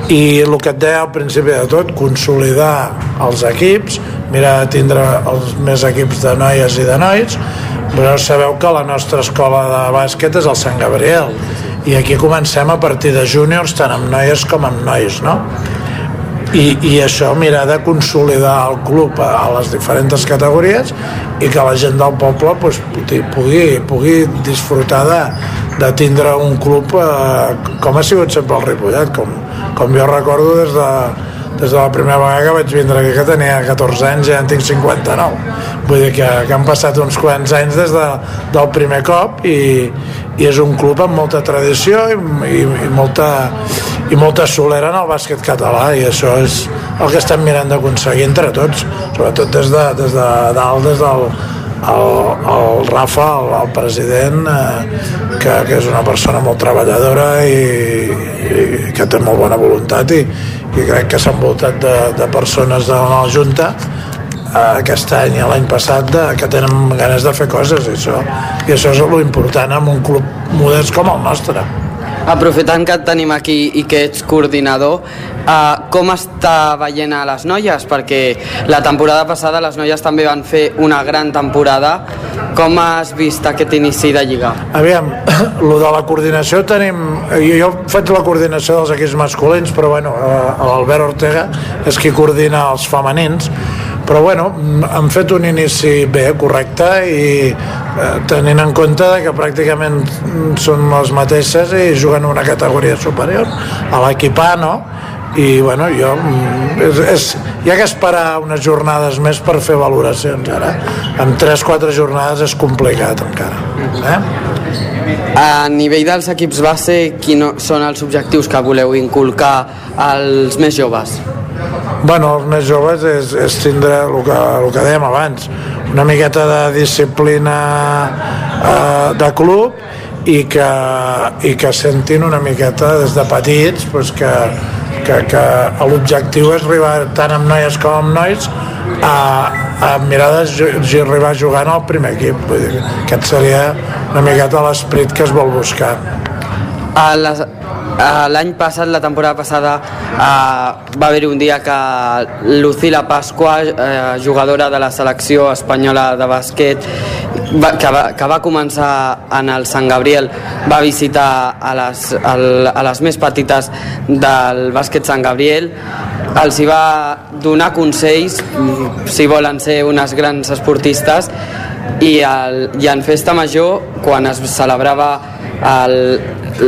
i el que et deia al principi de tot consolidar els equips mirar de tindre els més equips de noies i de nois però sabeu que la nostra escola de bàsquet és el Sant Gabriel i aquí comencem a partir de júniors tant amb noies com amb nois no? I, i això mirar de consolidar el club a, a les diferents categories i que la gent del poble pues, pugui, pugui disfrutar de, de tindre un club eh, com ha sigut sempre el Ripollet com, com jo recordo des de, des de la primera vegada que vaig vindre aquí que tenia 14 anys ja en tinc 59 vull dir que, que han passat uns quants anys des de, del primer cop i, i és un club amb molta tradició i, i, i molta i molta solera en el bàsquet català i això és el que estem mirant d'aconseguir entre tots, sobretot des de, des de dalt, des del el, el Rafa, el, el president, eh, que, que és una persona molt treballadora i, i que té molt bona voluntat i, i crec que s'ha envoltat de, de persones de la Junta aquest any i l'any passat de, que tenen ganes de fer coses i això, i això és l'important en un club modest com el nostre Aprofitant que et tenim aquí i que ets coordinador, uh, com està veient a les noies? Perquè la temporada passada les noies també van fer una gran temporada. Com has vist aquest inici de Lliga? Aviam, *coughs* lo de la coordinació tenim... Jo, jo faig la coordinació dels equips masculins, però bueno, uh, l'Albert Ortega és qui coordina els femenins, però bueno, han fet un inici bé, correcte i eh, tenint en compte que pràcticament són les mateixes i juguen una categoria superior a l'equip A, no? i bueno, jo mm, és, és, hi ha que esperar unes jornades més per fer valoracions ara amb 3-4 jornades és complicat encara eh? A nivell dels equips base, quins són els objectius que voleu inculcar als més joves? Bueno, els més joves és, és tindre el que, el que dèiem abans una miqueta de disciplina eh, de club i que, i que sentin una miqueta des de petits pues que, que, que l'objectiu és arribar tant amb noies com amb nois a, a mirar d'arribar jugant al primer equip. Vull dir, aquest seria una miqueta l'esperit que es vol buscar. A les, L'any passat, la temporada passada, uh, va haver-hi un dia que Lucila Pasqua, uh, jugadora de la selecció espanyola de bàsquet, que, va, que va començar en el Sant Gabriel, va visitar a les, a les més petites del bàsquet Sant Gabriel, els hi va donar consells si volen ser unes grans esportistes i, el, i en Festa Major, quan es celebrava el,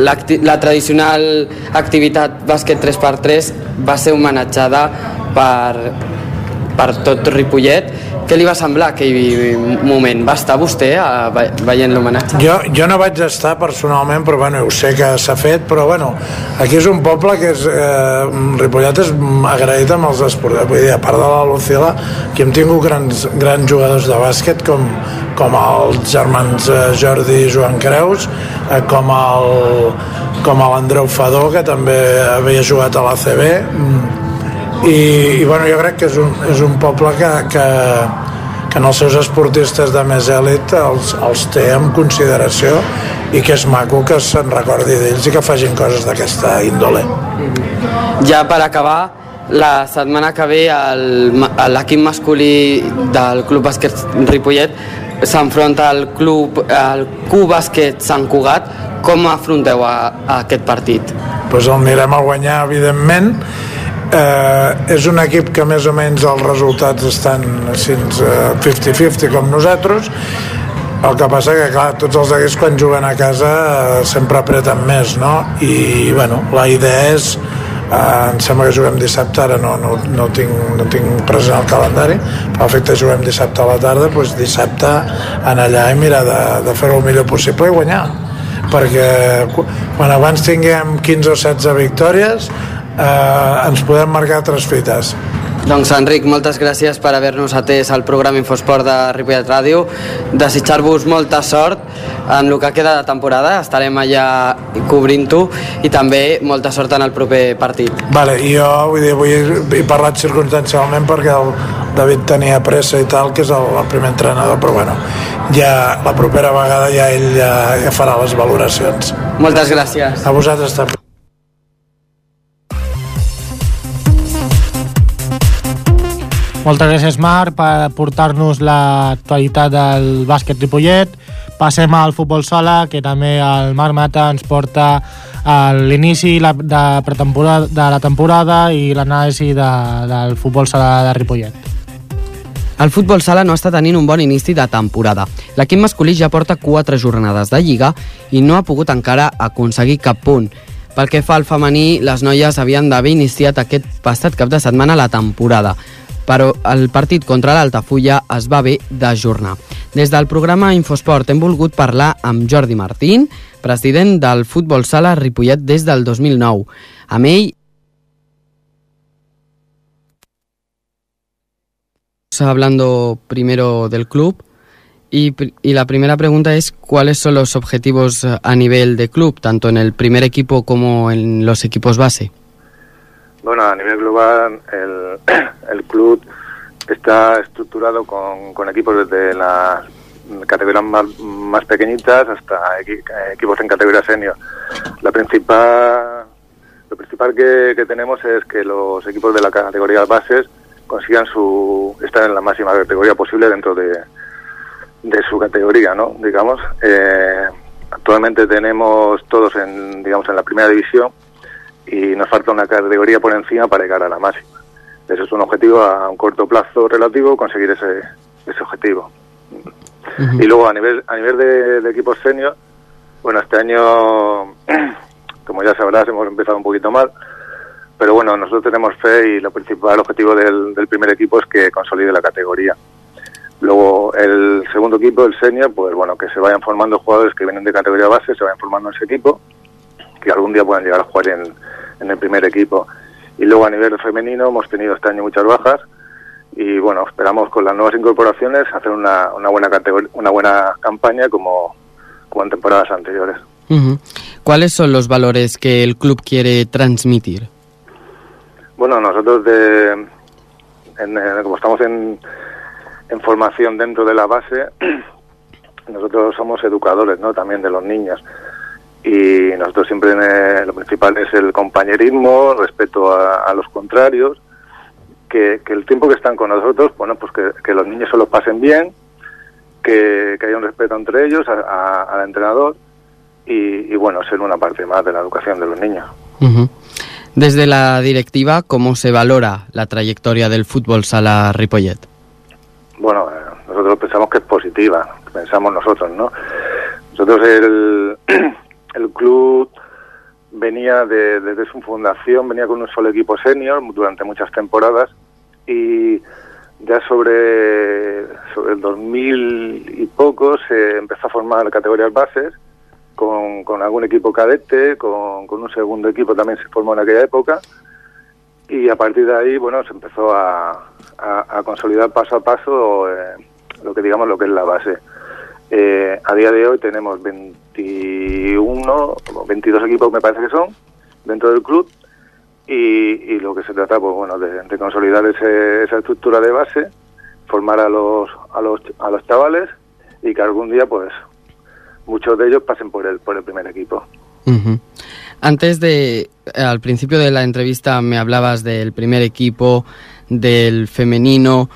la, tradicional activitat bàsquet 3x3 va ser homenatjada per, per tot Ripollet què li va semblar aquell moment? Va estar vostè a, veient l'homenatge? Jo, jo no vaig estar personalment, però bueno, ho sé que s'ha fet, però bueno, aquí és un poble que és... Eh, Ripollet és agraït amb els esports. Vull dir, a part de la Lucila, que hem tingut grans, grans jugadors de bàsquet com, com els germans eh, Jordi i Joan Creus, eh, com el com l'Andreu Fadó, que també havia jugat a l'ACB, mm, i, i bueno, jo crec que és un, és un poble que, que, que en els seus esportistes de més èlit els, els té en consideració i que és maco que se'n recordi d'ells i que facin coses d'aquesta índole. Ja per acabar, la setmana que ve l'equip masculí del Club Bàsquet Ripollet s'enfronta al club al Q Bàsquet Sant Cugat com afronteu a, a aquest partit? Pues el mirem a guanyar evidentment eh, és un equip que més o menys els resultats estan 50-50 eh, com nosaltres el que passa que clar, tots els equips quan juguen a casa eh, sempre apreten més no? i bueno, la idea és eh, em sembla que juguem dissabte ara no, no, no, tinc, no tinc present el calendari però que juguem dissabte a la tarda doncs dissabte anar allà i mirar de, de fer-ho el millor possible i guanyar perquè quan abans tinguem 15 o 16 victòries eh, ens podem marcar tres fites. Doncs Enric, moltes gràcies per haver-nos atès al programa Infosport de Ripollet Ràdio. Desitjar-vos molta sort en el que queda de temporada. Estarem allà cobrint-ho i també molta sort en el proper partit. Vale, jo vull dir, avui he parlat circumstancialment perquè el David tenia pressa i tal, que és el, el primer entrenador, però bueno, ja la propera vegada ja ell ja, ja farà les valoracions. Moltes gràcies. A vosaltres també. Moltes gràcies, Marc, per portar-nos l'actualitat del bàsquet Ripollet. Passem al futbol sala, que també el Marc Mata ens porta l'inici de, pretemporada, de la temporada i l'anàlisi de, del futbol sala de Ripollet. El futbol sala no està tenint un bon inici de temporada. L'equip masculí ja porta quatre jornades de Lliga i no ha pogut encara aconseguir cap punt. Pel que fa al femení, les noies havien d'haver iniciat aquest passat cap de setmana la temporada però el partit contra l'Altafulla es va haver d'ajornar. Des del programa Infosport hem volgut parlar amb Jordi Martín, president del Futbol Sala Ripollet des del 2009. Amb ell hablando primero del club y, y, la primera pregunta es cuáles son los objetivos a nivel de club, tanto en el primer equipo como en los equipos base. Bueno, a nivel global, el, *clears throat* el club está estructurado con, con equipos desde las categorías más, más pequeñitas hasta equipos en categoría senior. La principal, lo principal que, tenemos es que los equipos de la categoría bases consigan su estar en la máxima categoría posible dentro de, de su categoría, ¿no? Digamos, eh, actualmente tenemos todos en, digamos, en la primera división y nos falta una categoría por encima para llegar a la máxima. Ese es un objetivo a un corto plazo relativo, conseguir ese, ese objetivo. Y luego a nivel a nivel de, equipos senior, bueno, este año, *clears throat* como ya sabrás, hemos empezado un poquito mal, pero bueno, nosotros tenemos fe y lo principal objetivo del, del primer equipo es que consolide la categoría. Luego el segundo equipo, el senior, pues bueno, que se vayan formando jugadores que vienen de categoría base, se vayan formando en ese equipo, que algún día puedan llegar a jugar en, en el primer equipo. Y luego a nivel femenino hemos tenido este año muchas bajas y bueno, esperamos con las nuevas incorporaciones hacer una, una buena una buena campaña como, como en temporadas anteriores. ¿Cuáles son los valores que el club quiere transmitir? Bueno, nosotros de, en, como estamos en, en formación dentro de la base, *clears throat* nosotros somos educadores, ¿no? También de los niños y nosotros siempre eh, lo principal es el compañerismo, respeto a, los contrarios, que, el tiempo que están con nosotros, bueno, pues que, los niños se lo pasen bien, que, haya un respeto entre ellos, al entrenador y, bueno, ser una parte más de la educación de los niños. Desde la directiva, ¿cómo se valora la trayectoria del fútbol sala Ripollet? Bueno, eh, nosotros pensamos que es positiva, pensamos nosotros, ¿no? Nosotros el, *clears throat* el club venía de, desde su fundación, venía con un solo equipo senior durante muchas temporadas y ya sobre, sobre el 2000 y poco se empezó a formar categorías bases con, con algún equipo cadete, con, un segundo equipo también se formó en aquella época y a partir de ahí bueno se empezó a, consolidar paso a paso eh, lo que digamos lo que es la base. Eh, a día de hoy tenemos 21 o 22 equipos, me parece que son, dentro del club. Y, lo que se trata, pues bueno, de, consolidar esa estructura de base, formar a los, a los, a los chavales y que algún día, pues, muchos de ellos pasen por el, por el primer equipo. Antes de, al principio de la entrevista me hablabas del primer equipo, del femenino,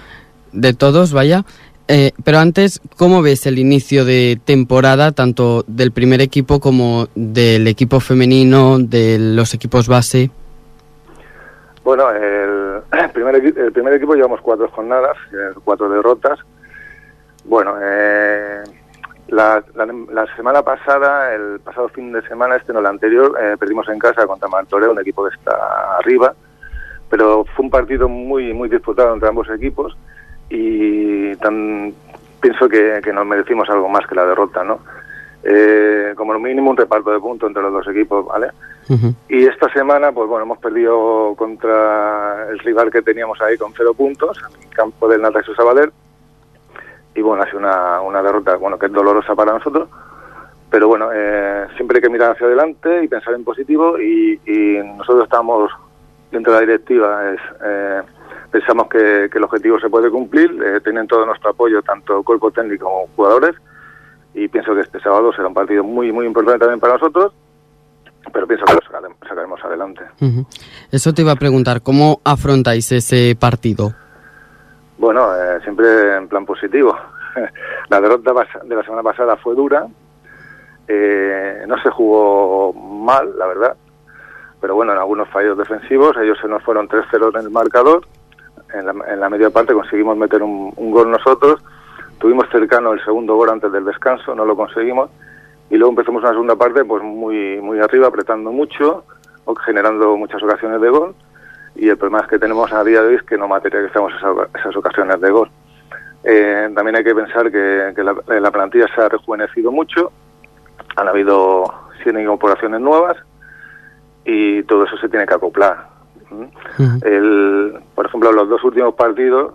de todos, vaya. Eh, pero antes, ¿cómo ves el inicio de temporada, tanto del primer equipo como del equipo femenino, de los equipos base? Bueno, el *clears throat* primer, equipo llevamos cuatro jornadas, eh, cuatro derrotas. Bueno, eh, la, semana pasada, el pasado fin de semana, este no el anterior, perdimos en casa contra Martorell, un equipo que está arriba, pero fue un partido muy muy disputado entre ambos equipos y tan, pienso que, nos merecimos algo más que la derrota, ¿no? Eh, como lo mínimo un reparto de puntos entre los dos equipos, ¿vale? Y esta semana, pues bueno, hemos perdido contra el rival que teníamos ahí con cero puntos, en el campo del Nata Jesús Sabader, y bueno, ha sido una, una derrota, bueno, que es dolorosa para nosotros, pero bueno, eh, siempre hay que mirar hacia adelante y pensar en positivo, y, y nosotros estamos dentro de la directiva, es... Eh, Pensamos que, el objetivo se puede cumplir, eh, tienen todo nuestro apoyo, tanto cuerpo técnico como jugadores, y pienso que este sábado será un partido muy, muy importante también para nosotros, pero pienso que lo sacaremos, adelante. Eso te iba a preguntar, ¿cómo afrontáis ese partido? Bueno, eh, siempre en plan positivo. *laughs* la derrota de la semana pasada fue dura, eh, no se jugó mal, la verdad, pero bueno, en algunos fallos defensivos, ellos se nos fueron 3-0 en el marcador, en la, media parte conseguimos meter un, gol nosotros, tuvimos cercano el segundo gol antes del descanso, no lo conseguimos, y luego empezamos una segunda parte pues muy, muy arriba, apretando mucho, generando muchas ocasiones de gol, y el problema es que tenemos a día de hoy es que no materializamos esas, esas ocasiones de gol. Eh, también hay que pensar que, la, la, plantilla se ha rejuvenecido mucho, han habido 100 incorporaciones nuevas y todo eso se tiene que acoplar el, por ejemplo, los dos últimos partidos,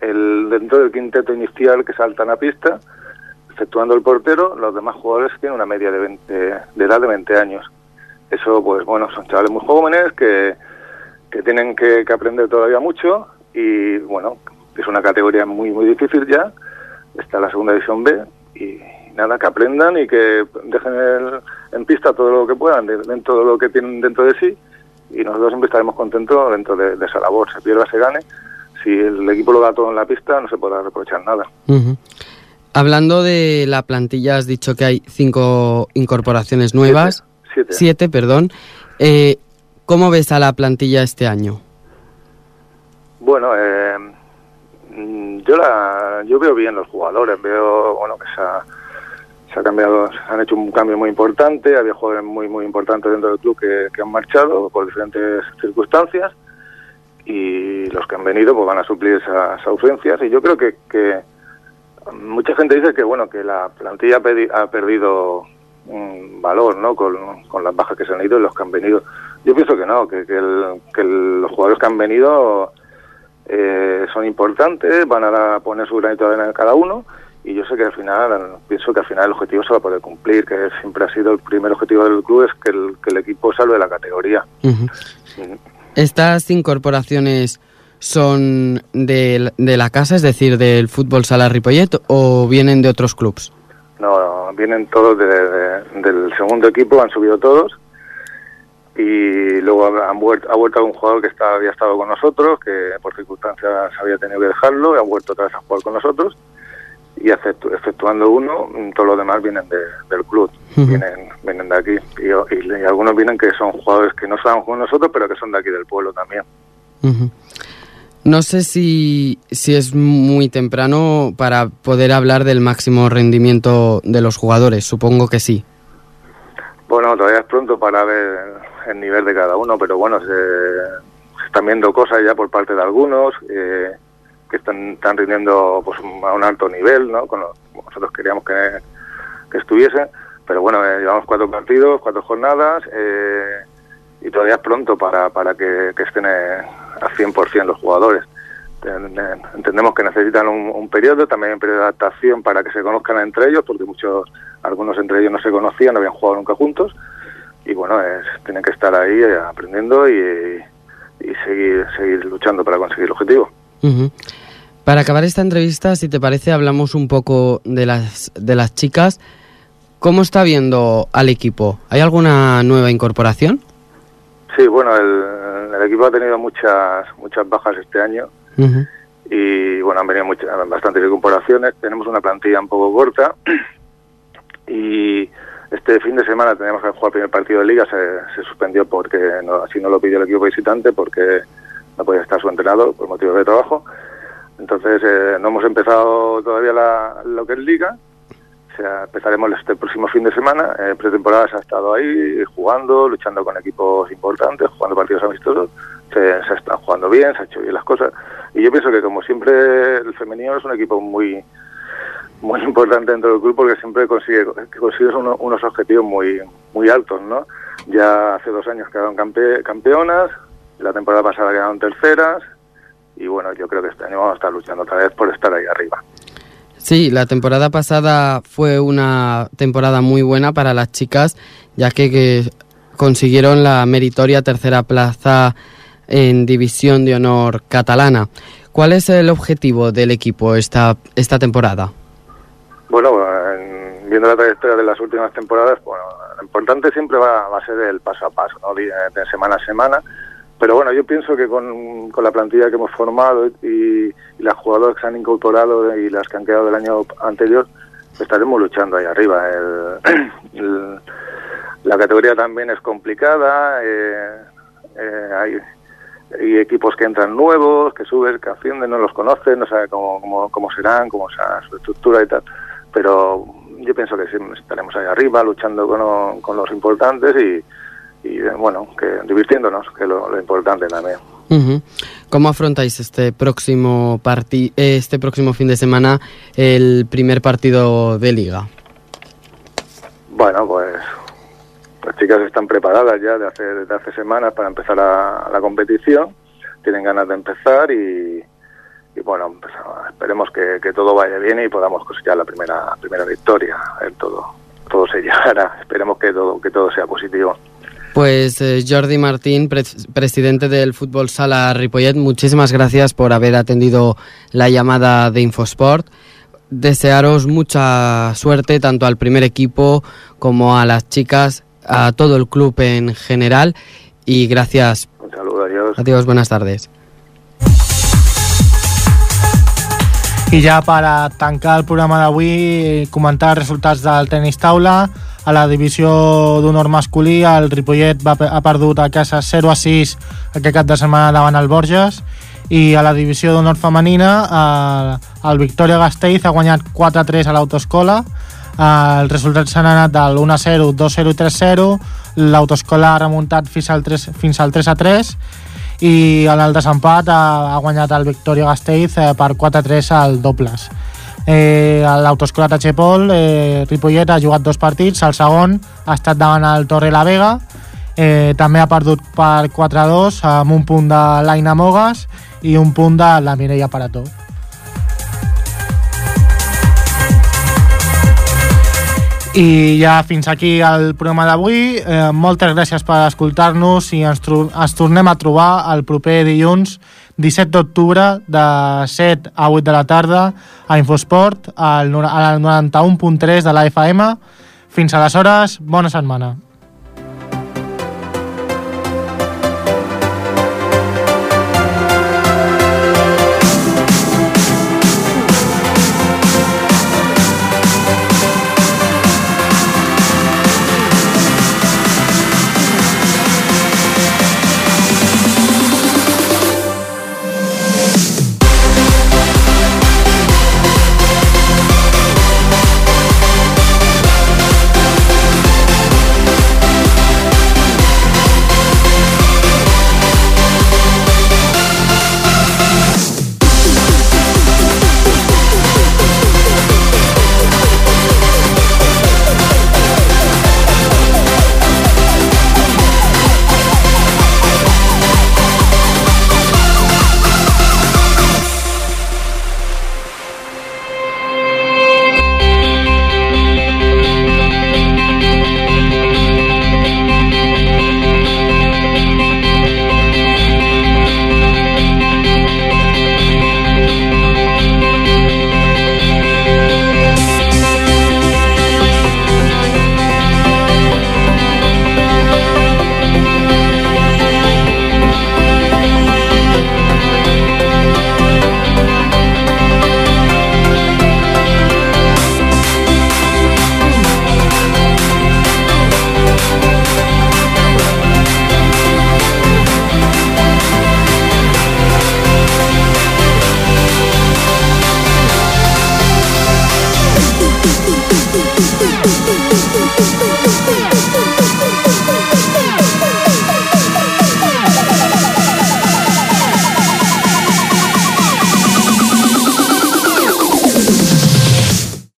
el dentro del quinteto inicial que saltan a pista, efectuando el portero, los demás jugadores tienen una media de, 20, de edad de 20 años. Eso, pues bueno, son chavales muy jóvenes que, que tienen que, aprender todavía mucho y bueno, es una categoría muy, muy difícil ya. Está la segunda división B y nada, que aprendan y que dejen en pista todo lo que puedan dentro de lo que tienen dentro de sí y nosotros siempre estaremos contentos dentro de, esa labor, se pierda, se gane. Si el equipo lo da todo en la pista, no se podrá reprochar nada. Hablando de la plantilla, has dicho que hay cinco incorporaciones nuevas. Siete. Siete, perdón. Eh, ¿Cómo ves a la plantilla este año? Bueno, eh, mm, yo la yo veo bien los jugadores, veo bueno que esa se ha cambiado, han hecho un cambio muy importante, había jugadores muy muy importantes dentro del club que, han marchado por diferentes circunstancias y los que han venido pues van a suplir esas, ausencias. Y yo creo que, que, mucha gente dice que bueno que la plantilla ha, perdido un valor no con, las bajas que se han ido y los que han venido. Yo pienso que no que, que, los jugadores que han venido eh, son importantes van a poner su granito de arena en cada uno y yo sé que al final, pienso que al final el objetivo se va a poder cumplir, que siempre ha sido el primer objetivo del club, es que el, que el equipo salve de la categoría. ¿Estas incorporaciones son de, de, la casa, es decir, del fútbol sala Ripollet, o vienen de otros clubes? No, vienen todos de- de- del segundo equipo, han subido todos y luego ha, han vuelto, ha vuelto un jugador que está, había estado con nosotros, que por circunstancias había tenido que dejarlo, y ha vuelto otra vez a jugar con nosotros y exceptuando uno, todos los demás vienen de- del club, vienen, vienen de aquí y, y- y algunos vienen que son jugadores que no estaban con nosotros, pero que son de aquí del pueblo también. No sé si, si es muy temprano para poder hablar del máximo rendimiento de los jugadores. Supongo que sí. Bueno, todavía es pronto para ver el nivel de cada uno, pero bueno, se, se están viendo cosas ya por parte de algunos eh, que están, están rindiendo pues, a un alto nivel, ¿no? Con lo nosotros queríamos que, que estuviesen. Pero bueno, eh, llevamos cuatro partidos, cuatro jornadas eh, y todavía es pronto para, para que, que estén eh, al 100% los jugadores. Eh, Entendemos que necesitan un, periodo, también un periodo de adaptación para que se conozcan entre ellos, porque muchos, algunos entre ellos no se conocían, no habían jugado nunca juntos, y bueno, es, tienen que estar ahí aprendiendo y, y seguir, seguir luchando para conseguir el objetivo. Ujú. Para acabar esta entrevista, si te parece, hablamos un poco de las, de las chicas. ¿Cómo está viendo al equipo? ¿Hay alguna nueva incorporación? Sí, bueno, el, el equipo ha tenido muchas muchas bajas este año y bueno, han venido muchas, bastantes incorporaciones. Tenemos una plantilla un poco corta *clears throat* y este fin de semana tenemos que jugar el primer partido de liga. Se, se suspendió porque no, así no lo pidió el equipo visitante porque no podía estar su entrenador por motivos de trabajo. Entonces eh, no hemos empezado todavía la, lo que es liga. O sea, empezaremos este próximo fin de semana. Pretemporada se ha estado ahí jugando, luchando con equipos importantes, jugando partidos amistosos. Se, se jugando bien, se ha hecho bien las cosas. Y yo pienso que como siempre el femenino es un equipo muy muy *laughs* importante dentro del club porque siempre consigue unos objetivos muy muy altos, ¿no? Ya hace dos años quedaron campe- campeonas, la temporada pasada quedaron terceras y bueno, yo creo que este año vamos a estar luchando otra vez por estar ahí arriba. Sí, la temporada pasada fue una temporada muy buena para las chicas, ya que, que consiguieron la meritoria tercera plaza en División de Honor catalana. ¿Cuál es el objetivo del equipo esta, esta temporada? Bueno, en- viendo la trayectoria de las últimas temporadas, bueno, lo importante siempre va, va a ser el paso a paso, ¿no? Di- de semana a semana. Pero bueno, yo pienso que con, con la plantilla que hemos formado y, las jugadoras que se han incorporado y las que han quedado del año anterior, estaremos luchando ahí arriba. La categoría también es complicada, eh, eh, hay, hay equipos que entran nuevos, que suben, que ascienden, no los conocen, no sabe cómo, cómo, cómo serán, cómo será su estructura y tal. Pero yo pienso que sí, estaremos ahí arriba luchando con, con los importantes y, y, bueno, que divirtiéndonos, que es lo, lo importante también. ¿Cómo afrontáis este próximo parti este próximo fin de semana el primer partido de liga? Bueno, pues las chicas están preparadas ya de hace, desde hace semanas para empezar la, la competición, tienen ganas de empezar y, y bueno, pues, esperemos que, que todo vaya bien y podamos cosechar la primera primera victoria. El todo todo se *laughs* llegará. Esperemos que todo que todo sea positivo. Pues eh, Jordi Martín, pres- presidente del Fútbol Sala Ripollet, muchísimas gracias por haber atendido la llamada de Infosport. Desearos mucha suerte tanto al primer equipo como a las chicas, a todo el club en general y gracias. Un saludo, adiós. Adiós, buenas tardes. I ja per a tancar el programa d'avui, comentar els resultats del tenis taula. A la divisió d'honor masculí, el Ripollet va, ha perdut a casa 0 a 6 aquest cap de setmana davant el Borges i a la divisió d'honor femenina el, el Victoria Gasteiz ha guanyat 4 a 3 a l'autoescola els resultats s'han anat del 1 a 0, 2 a 0 i 3 a 0 l'autoescola ha remuntat fins al 3, fins al 3 a 3 i en el desempat ha, ha guanyat el Victoria Gasteiz eh, per 4 a 3 al dobles. Eh, l'autoescola Tachepol, eh, Ripollet ha jugat dos partits, el segon ha estat davant el Torre la Vega, eh, també ha perdut per 4 a 2 amb un punt de l'Aina Mogas i un punt de la Mireia Parató. I ja fins aquí el programa d'avui. Eh, moltes gràcies per escoltar-nos i ens, ens tornem a trobar el proper dilluns 17 d'octubre de 7 a 8 de la tarda a Infosport al, al 91.3 de la FM. Fins aleshores, bona setmana.